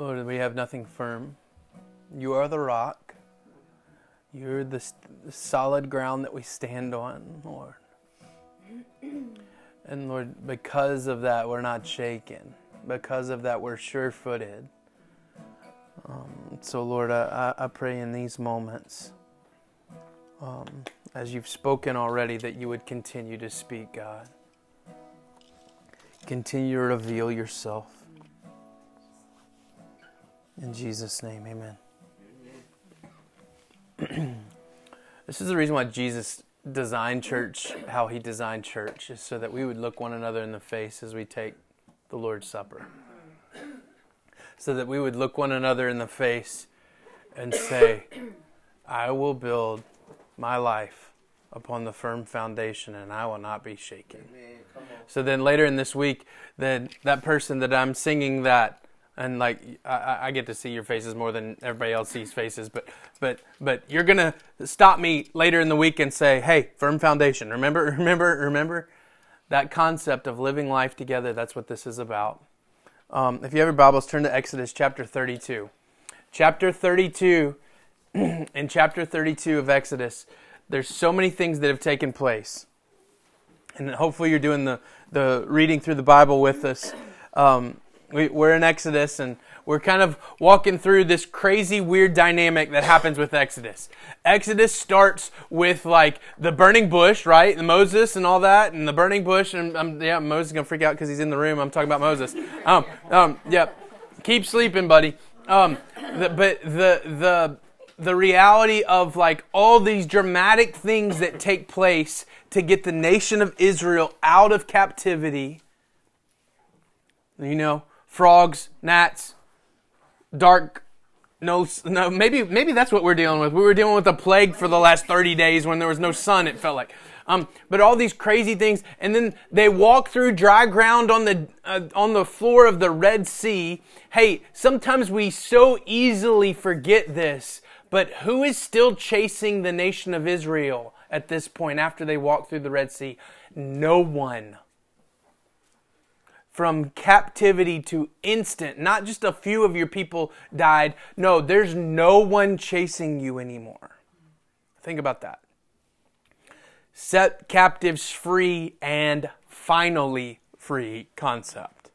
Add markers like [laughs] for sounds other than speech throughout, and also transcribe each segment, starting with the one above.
Lord, we have nothing firm. You are the rock. You're the, the solid ground that we stand on, Lord. [clears throat] And Lord, because of that, we're not shaken. Because of that, we're sure footed. Um, so, Lord, I, I pray in these moments, um, as you've spoken already, that you would continue to speak, God. Continue to reveal yourself. In Jesus' name, amen. [clears throat] this is the reason why Jesus designed church how he designed church, is so that we would look one another in the face as we take the Lord's Supper. [clears throat] So that we would look one another in the face and say, [clears throat] I will build my life upon the firm foundation and I will not be shaken. So then later in this week, then that person that I'm singing that and like I, I, get to see your faces more than everybody else sees faces but but but you're gonna stop me later in the week and say hey firm foundation remember [laughs] remember remember that concept of living life together? That's what this is about. Um, if you have your bibles turn to exodus chapter 32 chapter 32 [clears throat] in chapter 32 of exodus there's so many things that have taken place. And hopefully you're doing the, the reading through the bible with us. Um, we, we're in Exodus and we're kind of walking through this crazy, weird dynamic that happens with Exodus. Exodus starts with like the burning bush, right? The Moses and all that, and the burning bush. And um, yeah, Moses is gonna freak out because he's in the room. I'm talking about Moses. Um, um, yeah, keep sleeping, buddy. Um, the, but the the the reality of like all these dramatic things that take place to get the nation of Israel out of captivity. You know, frogs, gnats, dark no no maybe maybe that's what we're dealing with. We were dealing with a plague for the last 30 days when there was no sun it felt like. Um, but all these crazy things and then they walk through dry ground on the uh, on the floor of the Red Sea. Hey, sometimes we so easily forget this, but who is still chasing the nation of Israel at this point after they walk through the Red Sea? No one from captivity to instant. Not just a few of your people died. No, there's no one chasing you anymore. Think about that. Set captives free and finally free concept.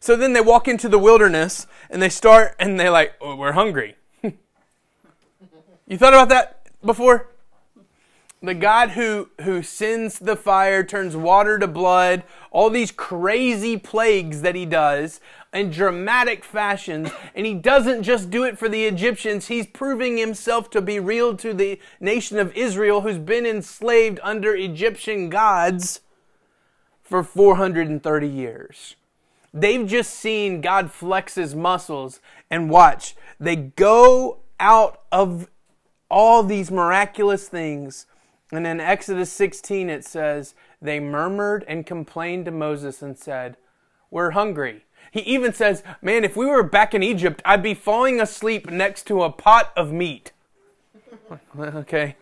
So then they walk into the wilderness and they start and they're like, oh, we're hungry. [laughs] you thought about that before? The God who, who sends the fire, turns water to blood, all these crazy plagues that he does in dramatic fashions. And he doesn't just do it for the Egyptians, he's proving himself to be real to the nation of Israel who's been enslaved under Egyptian gods for 430 years. They've just seen God flex his muscles and watch. They go out of all these miraculous things and in Exodus 16, it says, They murmured and complained to Moses and said, We're hungry. He even says, Man, if we were back in Egypt, I'd be falling asleep next to a pot of meat. [laughs] okay.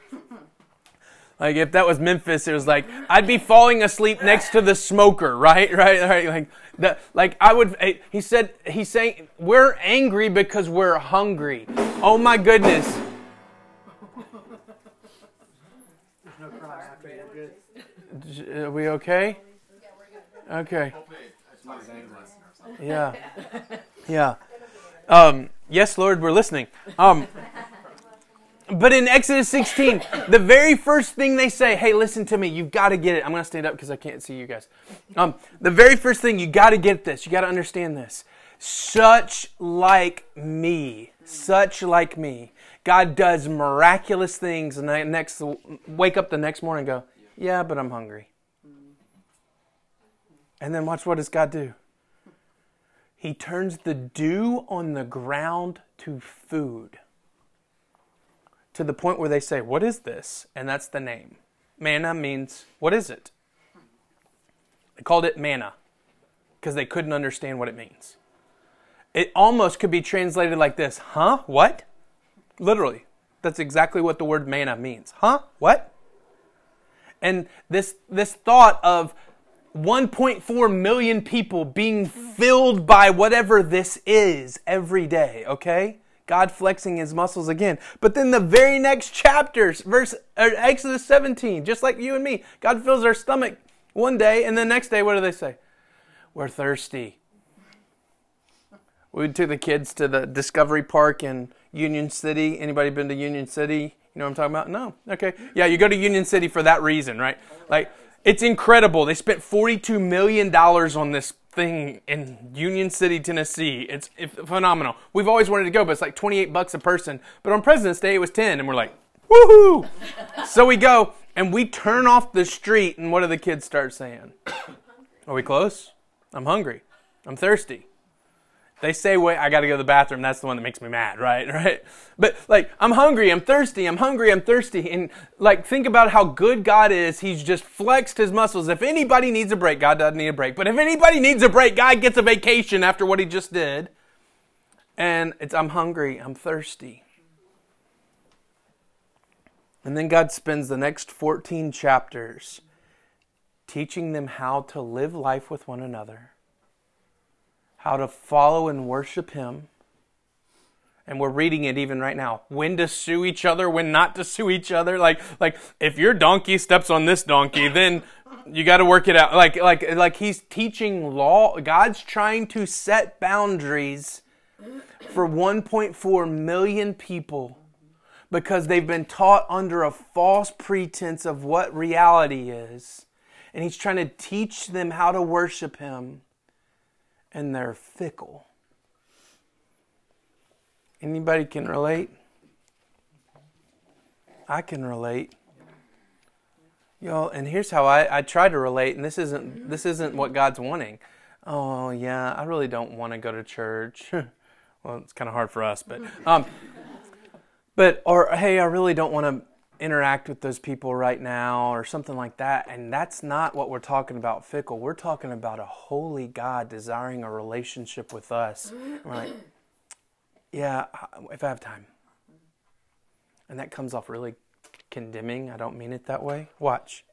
Like if that was Memphis, it was like I'd be falling asleep next to the smoker, [laughs] right? Right? Right? Like the, like I would. Eh, he said he's saying we're angry because we're hungry. Oh my goodness! Are we okay? Okay. Yeah. Yeah. Um, yes, Lord, we're listening. Um, but in Exodus 16, the very first thing they say, hey, listen to me, you've got to get it. I'm going to stand up because I can't see you guys. Um, the very first thing, you got to get this. You got to understand this. Such like me, such like me. God does miraculous things, and I next wake up the next morning go, yeah, but I'm hungry. And then watch what does God do? He turns the dew on the ground to food. To the point where they say, What is this? And that's the name. Manna means, What is it? They called it manna because they couldn't understand what it means. It almost could be translated like this Huh? What? Literally. That's exactly what the word manna means. Huh? What? And this, this thought of 1.4 million people being filled by whatever this is every day, okay? God flexing his muscles again. But then the very next chapters, verse er, Exodus 17, just like you and me, God fills our stomach one day, and the next day, what do they say? We're thirsty. We took the kids to the Discovery Park in Union City. Anybody been to Union City? You know what I'm talking about? No. Okay. Yeah, you go to Union City for that reason, right? Like it's incredible. They spent $42 million on this thing in Union City, Tennessee. It's, it's phenomenal. We've always wanted to go, but it's like 28 bucks a person. But on President's Day, it was 10, and we're like, woohoo! [laughs] so we go, and we turn off the street, and what do the kids start saying? [coughs] Are we close? I'm hungry. I'm thirsty. They say, wait, I got to go to the bathroom. That's the one that makes me mad, right? [laughs] Right? But like, I'm hungry. I'm thirsty. I'm hungry. I'm thirsty. And like, think about how good God is. He's just flexed his muscles. If anybody needs a break, God doesn't need a break. But if anybody needs a break, God gets a vacation after what he just did. And it's, I'm hungry. I'm thirsty. And then God spends the next 14 chapters teaching them how to live life with one another how to follow and worship Him. And we're reading it even right now. When to sue each other, when not to sue each other. Like, like if your donkey steps on this donkey, then you got to work it out. Like, like, like He's teaching law. God's trying to set boundaries for 1.4 million people because they've been taught under a false pretense of what reality is. And He's trying to teach them how to worship Him and they're fickle. Anybody can relate? I can relate. Y'all, and here's how I, I try to relate, and this isn't this isn't what God's wanting. Oh yeah, I really don't want to go to church. [laughs] well, it's kind of hard for us, but um, but or hey, I really don't want to interact with those people right now or something like that. And that's not what we're talking about fickle. We're talking about a holy God desiring a relationship with us. And we're like, yeah, if I have time. And that comes off really condemning. I don't mean it that way. Watch.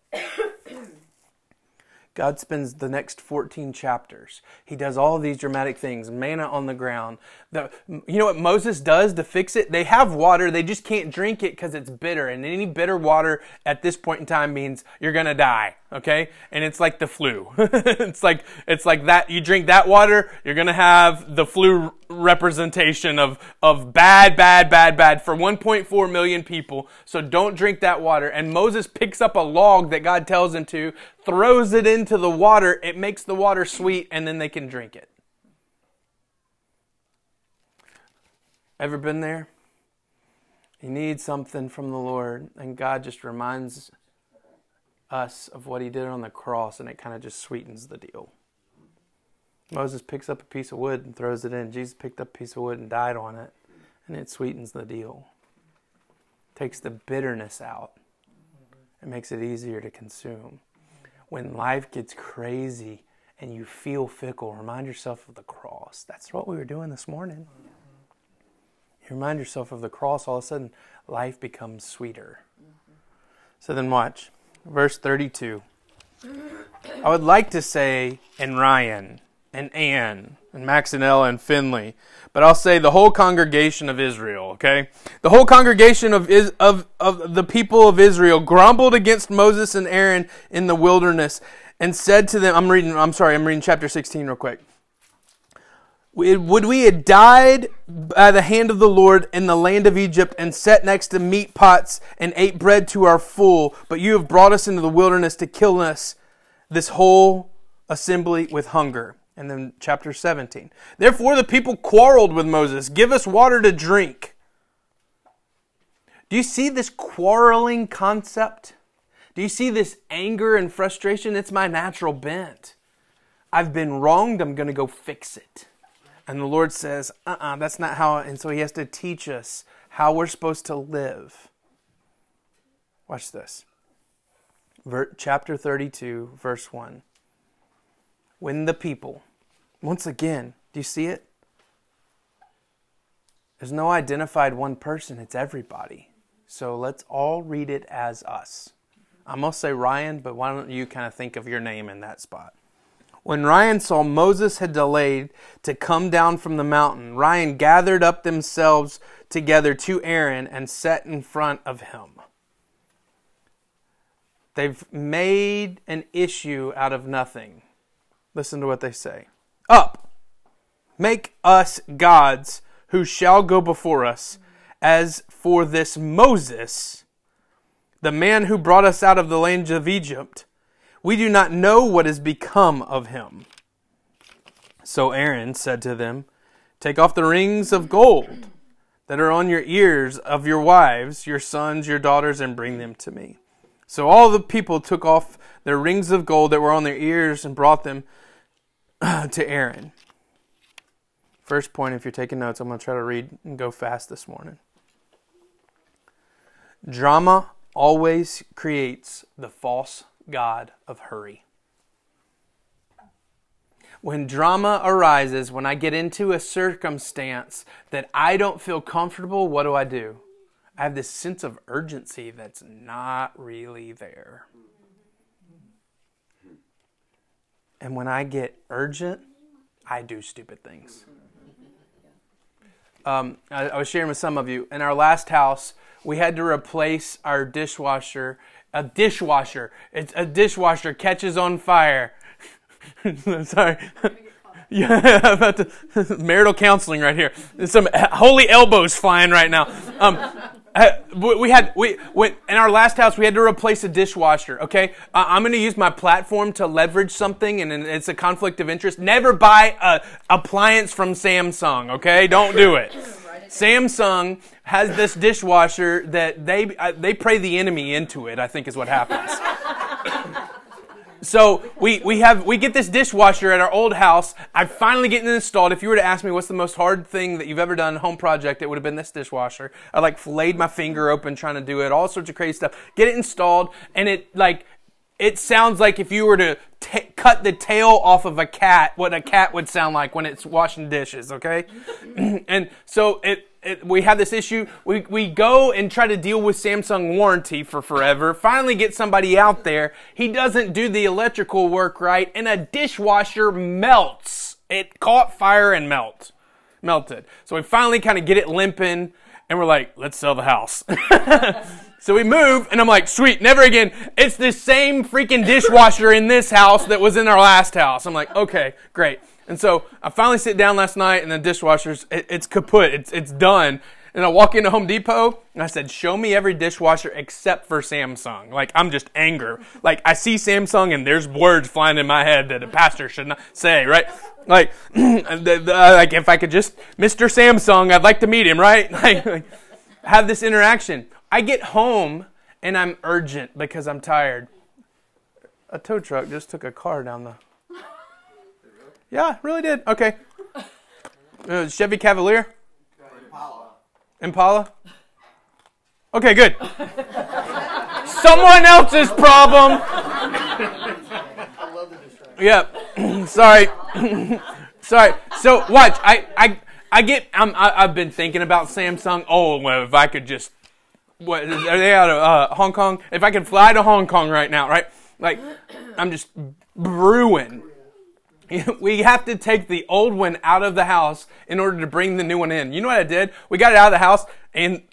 God spends the next 14 chapters. He does all these dramatic things, manna on the ground. The, you know what Moses does to fix it? They have water, they just can't drink it because it's bitter. And any bitter water at this point in time means you're going to die okay? And it's like the flu. [laughs] it's like it's like that you drink that water, you're going to have the flu representation of of bad bad bad bad for 1.4 million people. So don't drink that water. And Moses picks up a log that God tells him to, throws it into the water, it makes the water sweet and then they can drink it. Ever been there? You need something from the Lord, and God just reminds us of what he did on the cross, and it kind of just sweetens the deal. Moses picks up a piece of wood and throws it in. Jesus picked up a piece of wood and died on it, and it sweetens the deal. Takes the bitterness out. It makes it easier to consume. When life gets crazy and you feel fickle, remind yourself of the cross. That's what we were doing this morning. You remind yourself of the cross, all of a sudden life becomes sweeter. So then watch verse 32. I would like to say, and Ryan, and Anne, and Max and Ella, and Finley, but I'll say the whole congregation of Israel, okay? The whole congregation of, of, of the people of Israel grumbled against Moses and Aaron in the wilderness and said to them, I'm reading, I'm sorry, I'm reading chapter 16 real quick. Would we had died by the hand of the Lord in the land of Egypt and sat next to meat pots and ate bread to our full, but you have brought us into the wilderness to kill us, this whole assembly with hunger. And then chapter 17. Therefore the people quarreled with Moses, Give us water to drink. Do you see this quarreling concept? Do you see this anger and frustration? It's my natural bent. I've been wronged, I'm going to go fix it. And the Lord says, uh uh-uh, uh that's not how. And so He has to teach us how we're supposed to live. Watch this. Ver, chapter 32, verse 1. When the people, once again, do you see it? There's no identified one person, it's everybody. So let's all read it as us. I'm going to say Ryan, but why don't you kind of think of your name in that spot? When Ryan saw Moses had delayed to come down from the mountain, Ryan gathered up themselves together to Aaron and set in front of him. They've made an issue out of nothing. Listen to what they say. Up, make us gods who shall go before us. As for this Moses, the man who brought us out of the land of Egypt, we do not know what has become of him. So Aaron said to them, Take off the rings of gold that are on your ears of your wives, your sons, your daughters, and bring them to me. So all the people took off their rings of gold that were on their ears and brought them [clears throat] to Aaron. First point, if you're taking notes, I'm going to try to read and go fast this morning. Drama always creates the false God of hurry. When drama arises, when I get into a circumstance that I don't feel comfortable, what do I do? I have this sense of urgency that's not really there. And when I get urgent, I do stupid things. Um, I, I was sharing with some of you in our last house, we had to replace our dishwasher a dishwasher. It's a dishwasher catches on fire. [laughs] Sorry. [laughs] Yeah, about to, [laughs] marital counseling right here. There's some holy elbows flying right now. Um, uh, we had we went in our last house. We had to replace a dishwasher. Okay, uh, I'm going to use my platform to leverage something, and it's a conflict of interest. Never buy a appliance from Samsung. Okay, don't do it. Samsung has this dishwasher that they uh, they pray the enemy into it. I think is what happens. so we, we have we get this dishwasher at our old house. I'm finally get it installed. If you were to ask me what's the most hard thing that you've ever done home project, it would have been this dishwasher. I like flayed my finger open trying to do it, all sorts of crazy stuff. Get it installed, and it like it sounds like if you were to t- cut the tail off of a cat, what a cat would sound like when it's washing dishes, okay? [clears throat] and so it, it, we have this issue. We, we go and try to deal with Samsung warranty for forever. Finally, get somebody out there. He doesn't do the electrical work right, and a dishwasher melts. It caught fire and melt, melted. So we finally kind of get it limping, and we're like, let's sell the house. [laughs] So we move, and I'm like, sweet, never again. It's the same freaking dishwasher in this house that was in our last house. I'm like, okay, great. And so I finally sit down last night, and the dishwasher's it, it's kaput. It's it's done. And I walk into Home Depot and I said, "Show me every dishwasher except for Samsung." Like I'm just anger. Like I see Samsung and there's words flying in my head that a pastor should not say. Right? Like, [clears throat] uh, like if I could just Mr. Samsung, I'd like to meet him. Right? [laughs] Like, like have this interaction. I get home and I'm urgent because I'm tired. A tow truck just took a car down the. Yeah, really did. Okay. Uh, Chevy Cavalier? Impala. Impala? Okay, good. Someone else's problem. [laughs] Yep. Yeah. [clears throat] Sorry. [clears throat] Sorry. So watch. I I I get. I'm, I, I've been thinking about Samsung. Oh, well, if I could just what are they out of uh, Hong Kong? If I could fly to Hong Kong right now, right? Like, I'm just brewing. [laughs] We have to take the old one out of the house in order to bring the new one in. You know what I did? We got it out of the house and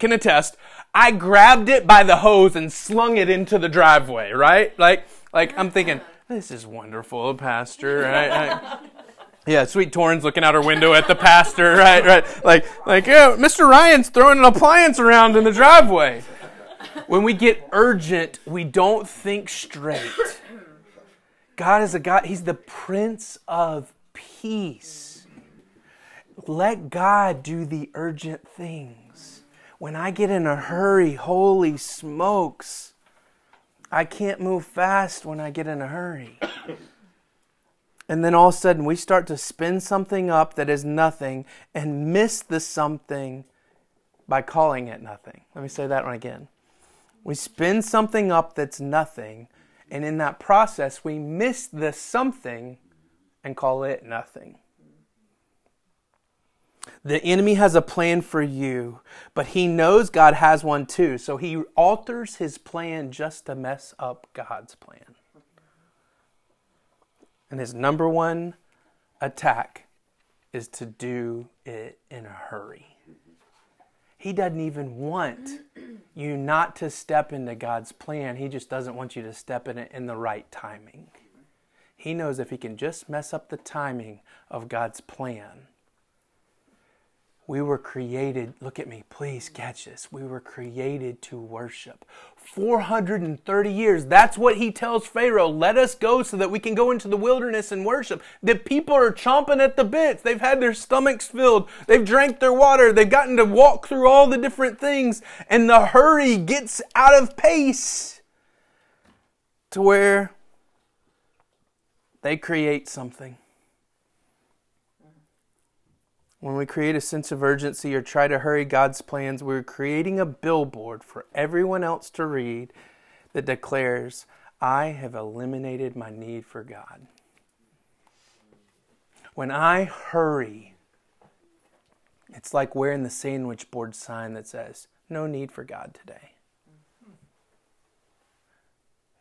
can attest. I grabbed it by the hose and slung it into the driveway, right? Like, like I'm thinking, this is wonderful, Pastor. Right? Yeah, sweet Torrens looking out her window at the pastor, [laughs] right? Right. Like, like, yeah, Mr. Ryan's throwing an appliance around in the driveway. When we get urgent, we don't think straight. God is a God, He's the Prince of Peace. Let God do the urgent things. When I get in a hurry, holy smokes, I can't move fast when I get in a hurry. And then all of a sudden, we start to spin something up that is nothing and miss the something by calling it nothing. Let me say that one again. We spin something up that's nothing, and in that process, we miss the something and call it nothing. The enemy has a plan for you, but he knows God has one too, so he alters his plan just to mess up God's plan. And his number one attack is to do it in a hurry. He doesn't even want you not to step into God's plan. He just doesn't want you to step in it in the right timing. He knows if he can just mess up the timing of God's plan, we were created, look at me, please catch this. We were created to worship. 430 years. That's what he tells Pharaoh. Let us go so that we can go into the wilderness and worship. The people are chomping at the bits. They've had their stomachs filled. They've drank their water. They've gotten to walk through all the different things. And the hurry gets out of pace to where they create something when we create a sense of urgency or try to hurry God's plans, we're creating a billboard for everyone else to read that declares, I have eliminated my need for God. When I hurry, it's like wearing the sandwich board sign that says, No need for God today.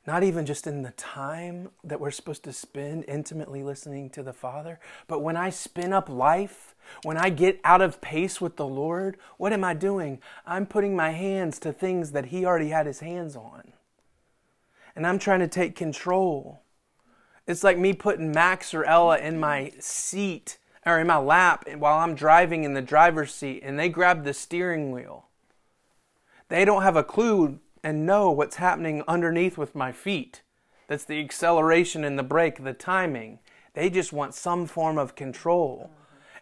Not even just in the time that we're supposed to spend intimately listening to the Father, but when I spin up life, when I get out of pace with the Lord, what am I doing? I'm putting my hands to things that He already had His hands on. And I'm trying to take control. It's like me putting Max or Ella in my seat or in my lap while I'm driving in the driver's seat and they grab the steering wheel. They don't have a clue and know what's happening underneath with my feet. That's the acceleration and the brake, the timing. They just want some form of control.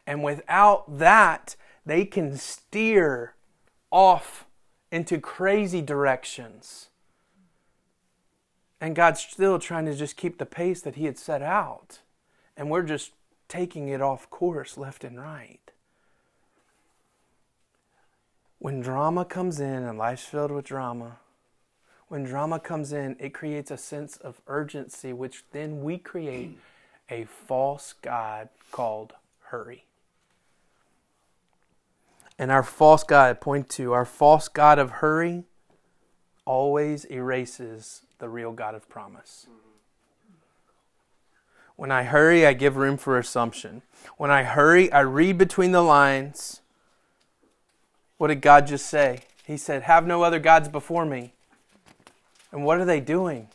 And without that, they can steer off into crazy directions. And God's still trying to just keep the pace that He had set out. And we're just taking it off course left and right. When drama comes in and life's filled with drama, when drama comes in, it creates a sense of urgency, which then we create [clears throat] a false God called hurry. And our false God, I point to, our false God of hurry always erases the real God of promise. When I hurry, I give room for assumption. When I hurry, I read between the lines. What did God just say? He said, Have no other gods before me. And what are they doing?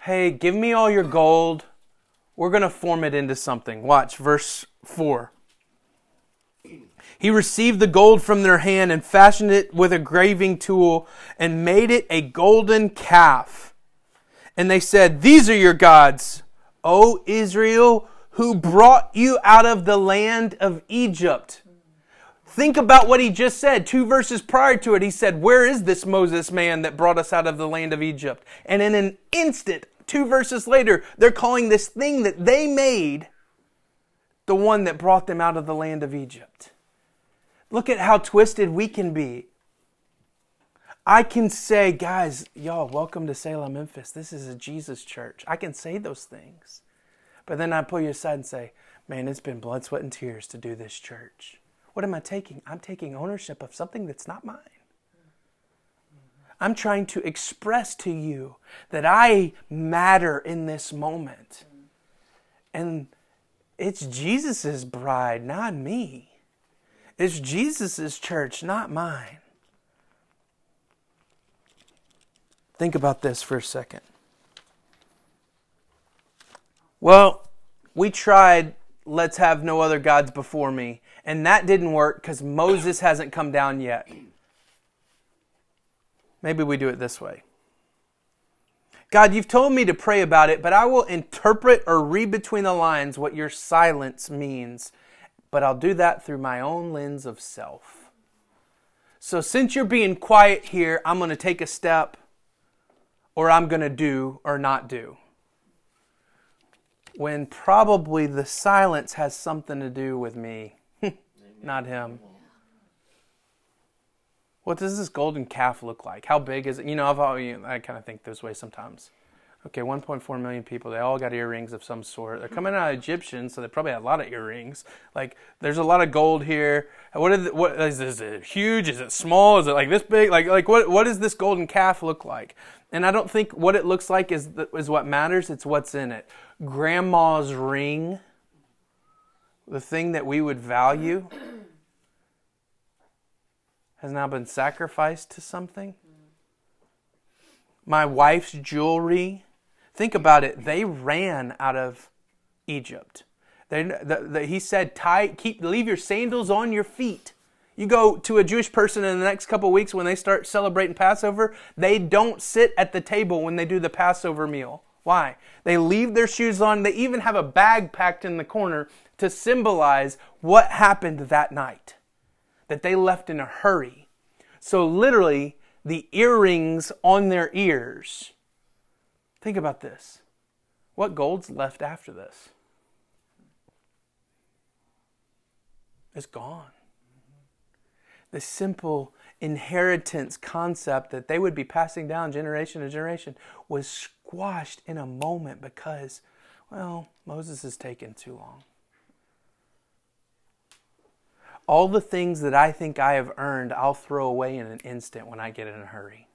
Hey, give me all your gold. We're going to form it into something. Watch verse 4. He received the gold from their hand and fashioned it with a graving tool and made it a golden calf. And they said, These are your gods, O Israel, who brought you out of the land of Egypt. Think about what he just said. Two verses prior to it, he said, Where is this Moses man that brought us out of the land of Egypt? And in an instant, two verses later, they're calling this thing that they made the one that brought them out of the land of Egypt. Look at how twisted we can be. I can say, guys, y'all, welcome to Salem, Memphis. This is a Jesus church. I can say those things. But then I pull you aside and say, man, it's been blood, sweat, and tears to do this church. What am I taking? I'm taking ownership of something that's not mine. I'm trying to express to you that I matter in this moment. And it's Jesus' bride, not me. It's Jesus' church, not mine. Think about this for a second. Well, we tried, let's have no other gods before me. And that didn't work because Moses hasn't come down yet. Maybe we do it this way God, you've told me to pray about it, but I will interpret or read between the lines what your silence means. But I'll do that through my own lens of self. So since you're being quiet here, I'm going to take a step, or I'm going to do or not do. When probably the silence has something to do with me not him. What does this golden calf look like? How big is it? You know, I've always, I kind of think this way sometimes. Okay, 1.4 million people. They all got earrings of some sort. They're coming out of Egyptian, so they probably had a lot of earrings. Like, there's a lot of gold here. What is it, what is, is it huge? Is it small? Is it like this big? Like, like what what does this golden calf look like? And I don't think what it looks like is the, is what matters. It's what's in it. Grandma's ring, the thing that we would value, has now been sacrificed to something. My wife's jewelry Think about it. They ran out of Egypt. They, the, the, he said, "Tie, keep, leave your sandals on your feet." You go to a Jewish person in the next couple weeks when they start celebrating Passover, they don't sit at the table when they do the Passover meal. Why? They leave their shoes on. They even have a bag packed in the corner to symbolize what happened that night, that they left in a hurry. So, literally, the earrings on their ears Think about this. What gold's left after this? It's gone. The simple inheritance concept that they would be passing down generation to generation was squashed in a moment because, well, Moses has taken too long. All the things that I think I have earned, I'll throw away in an instant when I get in a hurry.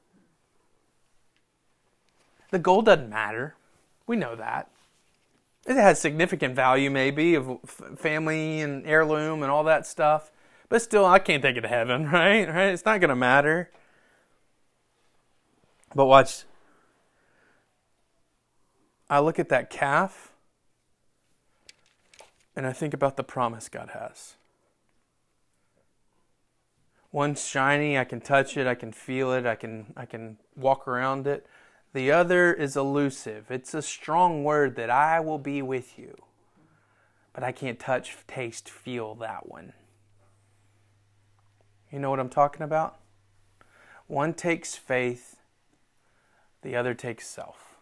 The gold doesn't matter. We know that. It has significant value, maybe, of family and heirloom and all that stuff. But still, I can't take it to heaven, [laughs] right? Right? It's not going to matter. But watch. I look at that calf and I think about the promise God has. One's shiny, I can touch it, I can feel it, I can I can walk around it. The other is elusive. It's a strong word that I will be with you. But I can't touch, taste, feel that one. You know what I'm talking about? One takes faith, the other takes self.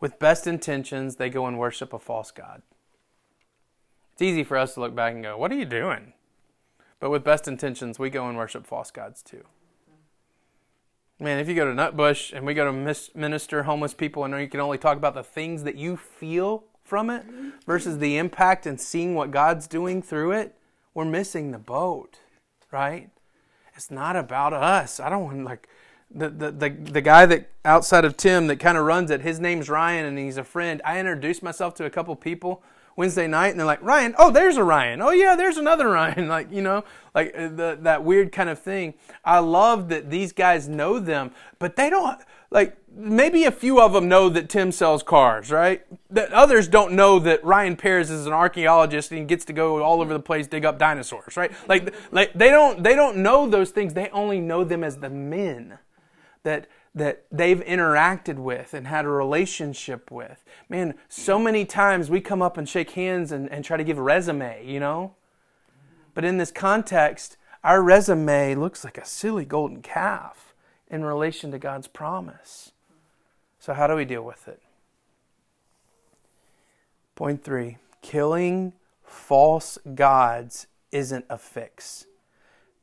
With best intentions, they go and worship a false God. It's easy for us to look back and go, What are you doing? But with best intentions, we go and worship false gods too. Man, if you go to Nutbush and we go to minister homeless people and you can only talk about the things that you feel from it versus the impact and seeing what God's doing through it, we're missing the boat, right? It's not about us. I don't want like the, the, the, the guy that outside of Tim that kind of runs it, his name's Ryan and he's a friend. I introduced myself to a couple people Wednesday night, and they're like, Ryan, oh, there's a Ryan. Oh, yeah, there's another [laughs] Ryan. Like, you know, like uh, the, that weird kind of thing. I love that these guys know them, but they don't, like, maybe a few of them know that Tim sells cars, right? That others don't know that Ryan Pears is an archaeologist and gets to go all over the place dig up dinosaurs, right? Like, like they don't they don't know those things. They only know them as the men that that they've interacted with and had a relationship with. Man, so many times we come up and shake hands and, and try to give a resume, you know? But in this context, our resume looks like a silly golden calf in relation to God's promise. So, how do we deal with it? Point three killing false gods isn't a fix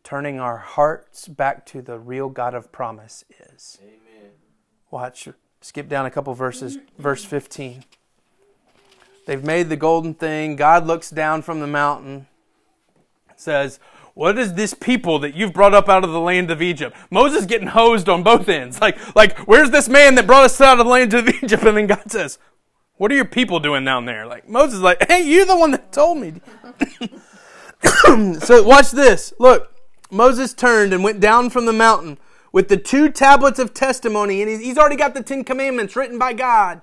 turning our hearts back to the real God of promise is. Amen. Watch, skip down a couple verses, verse 15. They've made the golden thing. God looks down from the mountain, says, what is this people that you've brought up out of the land of Egypt? Moses getting hosed on both ends. Like, like, where's this man that brought us out of the land of [laughs] Egypt? And then God says, what are your people doing down there? Like, Moses is like, hey, you're the one that told me. [laughs] [coughs] so watch this. Look, Moses turned and went down from the mountain with the two tablets of testimony, and he's already got the Ten Commandments written by God.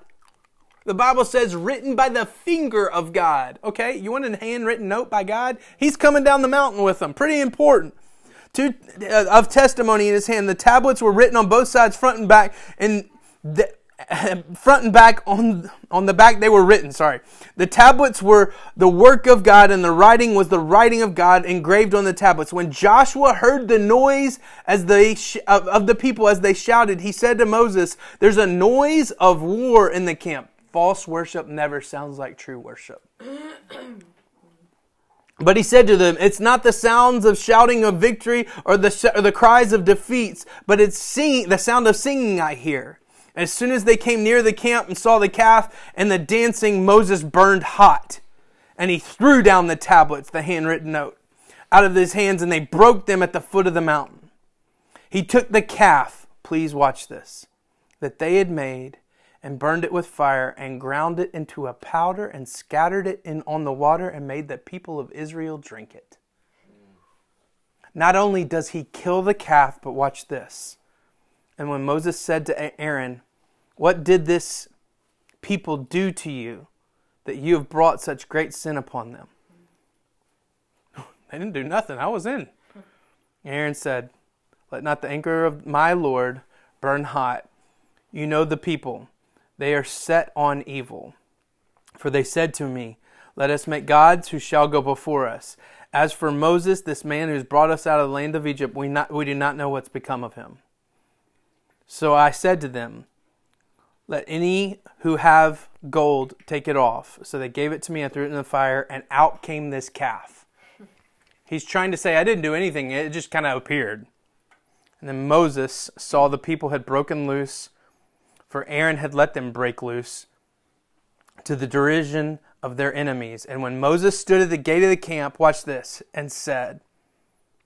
The Bible says written by the finger of God. Okay, you want a handwritten note by God? He's coming down the mountain with them. Pretty important. Two uh, of testimony in his hand. The tablets were written on both sides, front and back, and the, [laughs] front and back on on the back they were written sorry. The tablets were the work of god and the writing was the writing of god engraved on the tablets. When joshua heard the noise as they sh- of, of the people as they shouted he said to moses there's a noise of war in the camp. False worship never sounds like true worship. [clears throat] But he said to them, It's not the sounds of shouting of victory or the, or the cries of defeats, but it's singing, the sound of singing I hear. As soon as they came near the camp and saw the calf and the dancing, Moses burned hot. And he threw down the tablets, the handwritten note, out of his hands, and they broke them at the foot of the mountain. He took the calf, please watch this, that they had made and burned it with fire and ground it into a powder and scattered it in on the water and made the people of Israel drink it. Not only does he kill the calf, but watch this. And when Moses said to Aaron, What did this people do to you that you have brought such great sin upon them? [laughs] They didn't do nothing. I was in. Aaron said, Let not the anger of my Lord burn hot. You know the people they are set on evil. For they said to me, Let us make gods who shall go before us. As for Moses, this man who's brought us out of the land of Egypt, we, not, we do not know what's become of him. So I said to them, Let any who have gold take it off. So they gave it to me, I threw it in the fire, and out came this calf. He's trying to say, I didn't do anything, it just kind of appeared. And then Moses saw the people had broken loose for Aaron had let them break loose to the derision of their enemies. And when Moses stood at the gate of the camp, watch this, and said,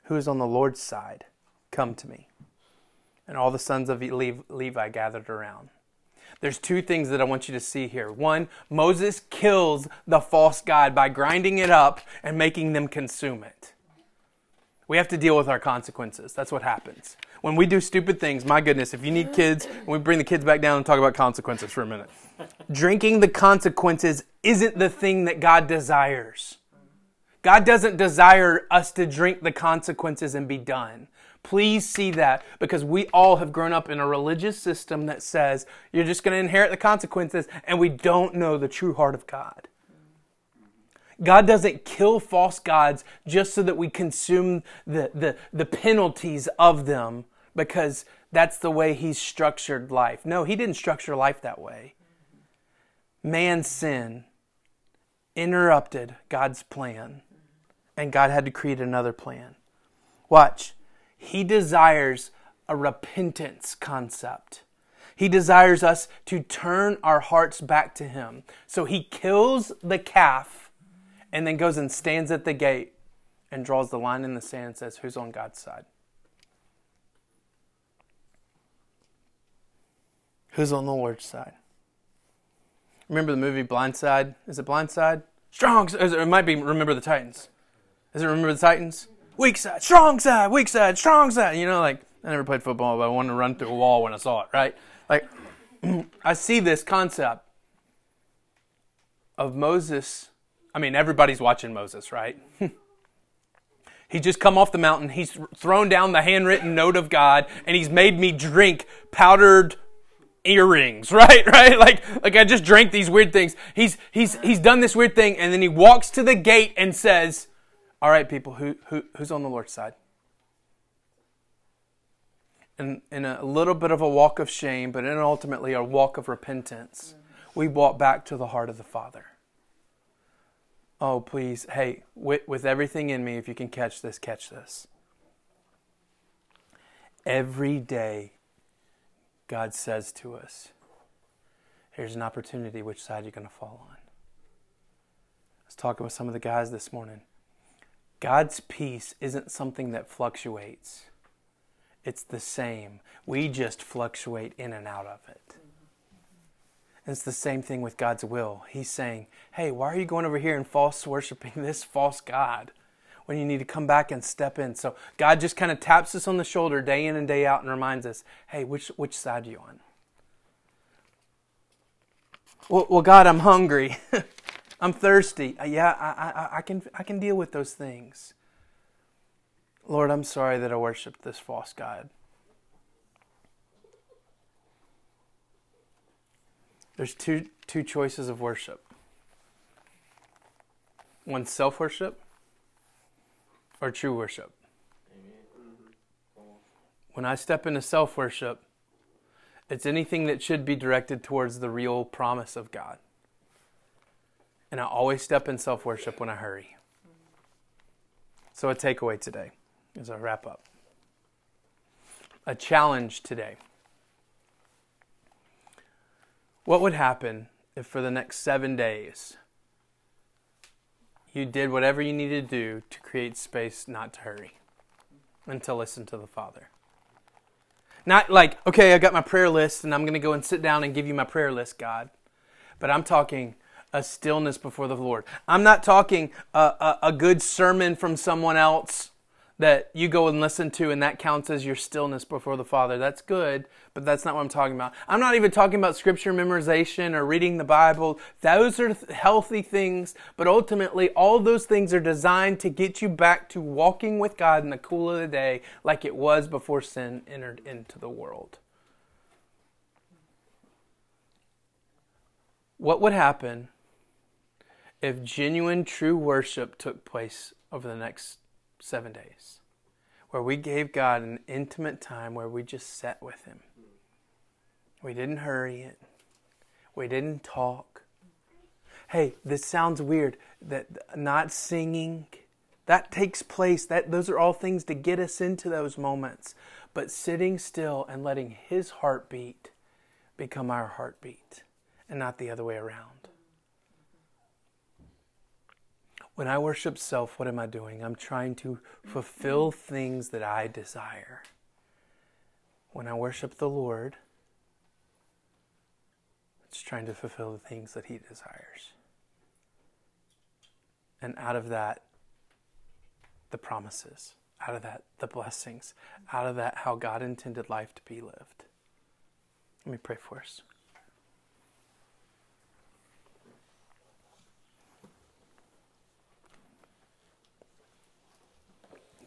Who is on the Lord's side? Come to me. And all the sons of Levi gathered around. There's two things that I want you to see here. One, Moses kills the false God by grinding it up and making them consume it. We have to deal with our consequences. That's what happens. When we do stupid things, my goodness, if you need kids, we bring the kids back down and talk about consequences for a minute. Drinking the consequences isn't the thing that God desires. God doesn't desire us to drink the consequences and be done. Please see that because we all have grown up in a religious system that says you're just going to inherit the consequences and we don't know the true heart of God. God doesn't kill false gods just so that we consume the, the, the penalties of them because that's the way He's structured life. No, He didn't structure life that way. Man's sin interrupted God's plan, and God had to create another plan. Watch. He desires a repentance concept. He desires us to turn our hearts back to Him. So He kills the calf and then goes and stands at the gate and draws the line in the sand and says, Who's on God's side? Who's on the Lord's side? Remember the movie Blindside? Is it Blindside? Strong. It might be Remember the Titans. Is it Remember the Titans? Weak side, strong side, weak side, strong side. You know, like I never played football, but I wanted to run through a wall when I saw it. Right? Like [clears throat] I see this concept of Moses I mean, everybody's watching Moses, right? [laughs] He just come off the mountain. He's thrown down the handwritten note of God, and he's made me drink powdered earrings, [laughs] right? Right? Like, like I just drank these weird things. He's, he's, he's done this weird thing, and then he walks to the gate and says, all right, people, who, who, who's on the Lord's side? And in a little bit of a walk of shame, but in ultimately a walk of repentance, we walk back to the heart of the Father oh, please, hey, with, with everything in me, if you can catch this, catch this. Every day, God says to us, here's an opportunity, which side you're going to fall on. I was talking with some of the guys this morning. God's peace isn't something that fluctuates. It's the same. We just fluctuate in and out of it. And it's the same thing with God's will. He's saying, hey, why are you going over here and false worshiping [laughs] this false God when you need to come back and step in? So God just kind of taps us on the shoulder day in and day out and reminds us, hey, which, which side are you on? Well, well God, I'm hungry. [laughs] I'm thirsty. Uh, yeah, I, I, I, can, I can deal with those things. Lord, I'm sorry that I worshiped this false God. There's two, two choices of worship one self worship or true worship. When I step into self worship, it's anything that should be directed towards the real promise of God. And I always step in self worship when I hurry. So, a takeaway today as I wrap up. A challenge today. What would happen if for the next seven days you did whatever you needed to do to create space not to hurry and to listen to the Father? Not like, okay, I got my prayer list and I'm going to go and sit down and give you my prayer list, God. But I'm talking a stillness before the Lord. I'm not talking a, a, a, good sermon from someone else that you go and listen to and that counts as your stillness before the Father. That's good, but that's not what I'm talking about. I'm not even talking about scripture memorization or reading the Bible. Those are healthy things, but ultimately, all those things are designed to get you back to walking with God in the cool of the day like it was before sin entered into the world. What would happen if genuine, true worship took place over the next seven days, where we gave God an intimate time where we just sat with Him. We didn't hurry it, we didn't talk. Hey, this sounds weird. That not singing that takes place. That those are all things to get us into those moments. But sitting still and letting his heartbeat become our heartbeat and not the other way around When I worship self, what am I doing? I'm trying to fulfill things that I desire. When I worship the Lord, it's trying to fulfill the things that He desires. And out of that, the promises. Out of that, the blessings. Out of that, how God intended life to be lived. Let me pray for us.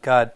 God,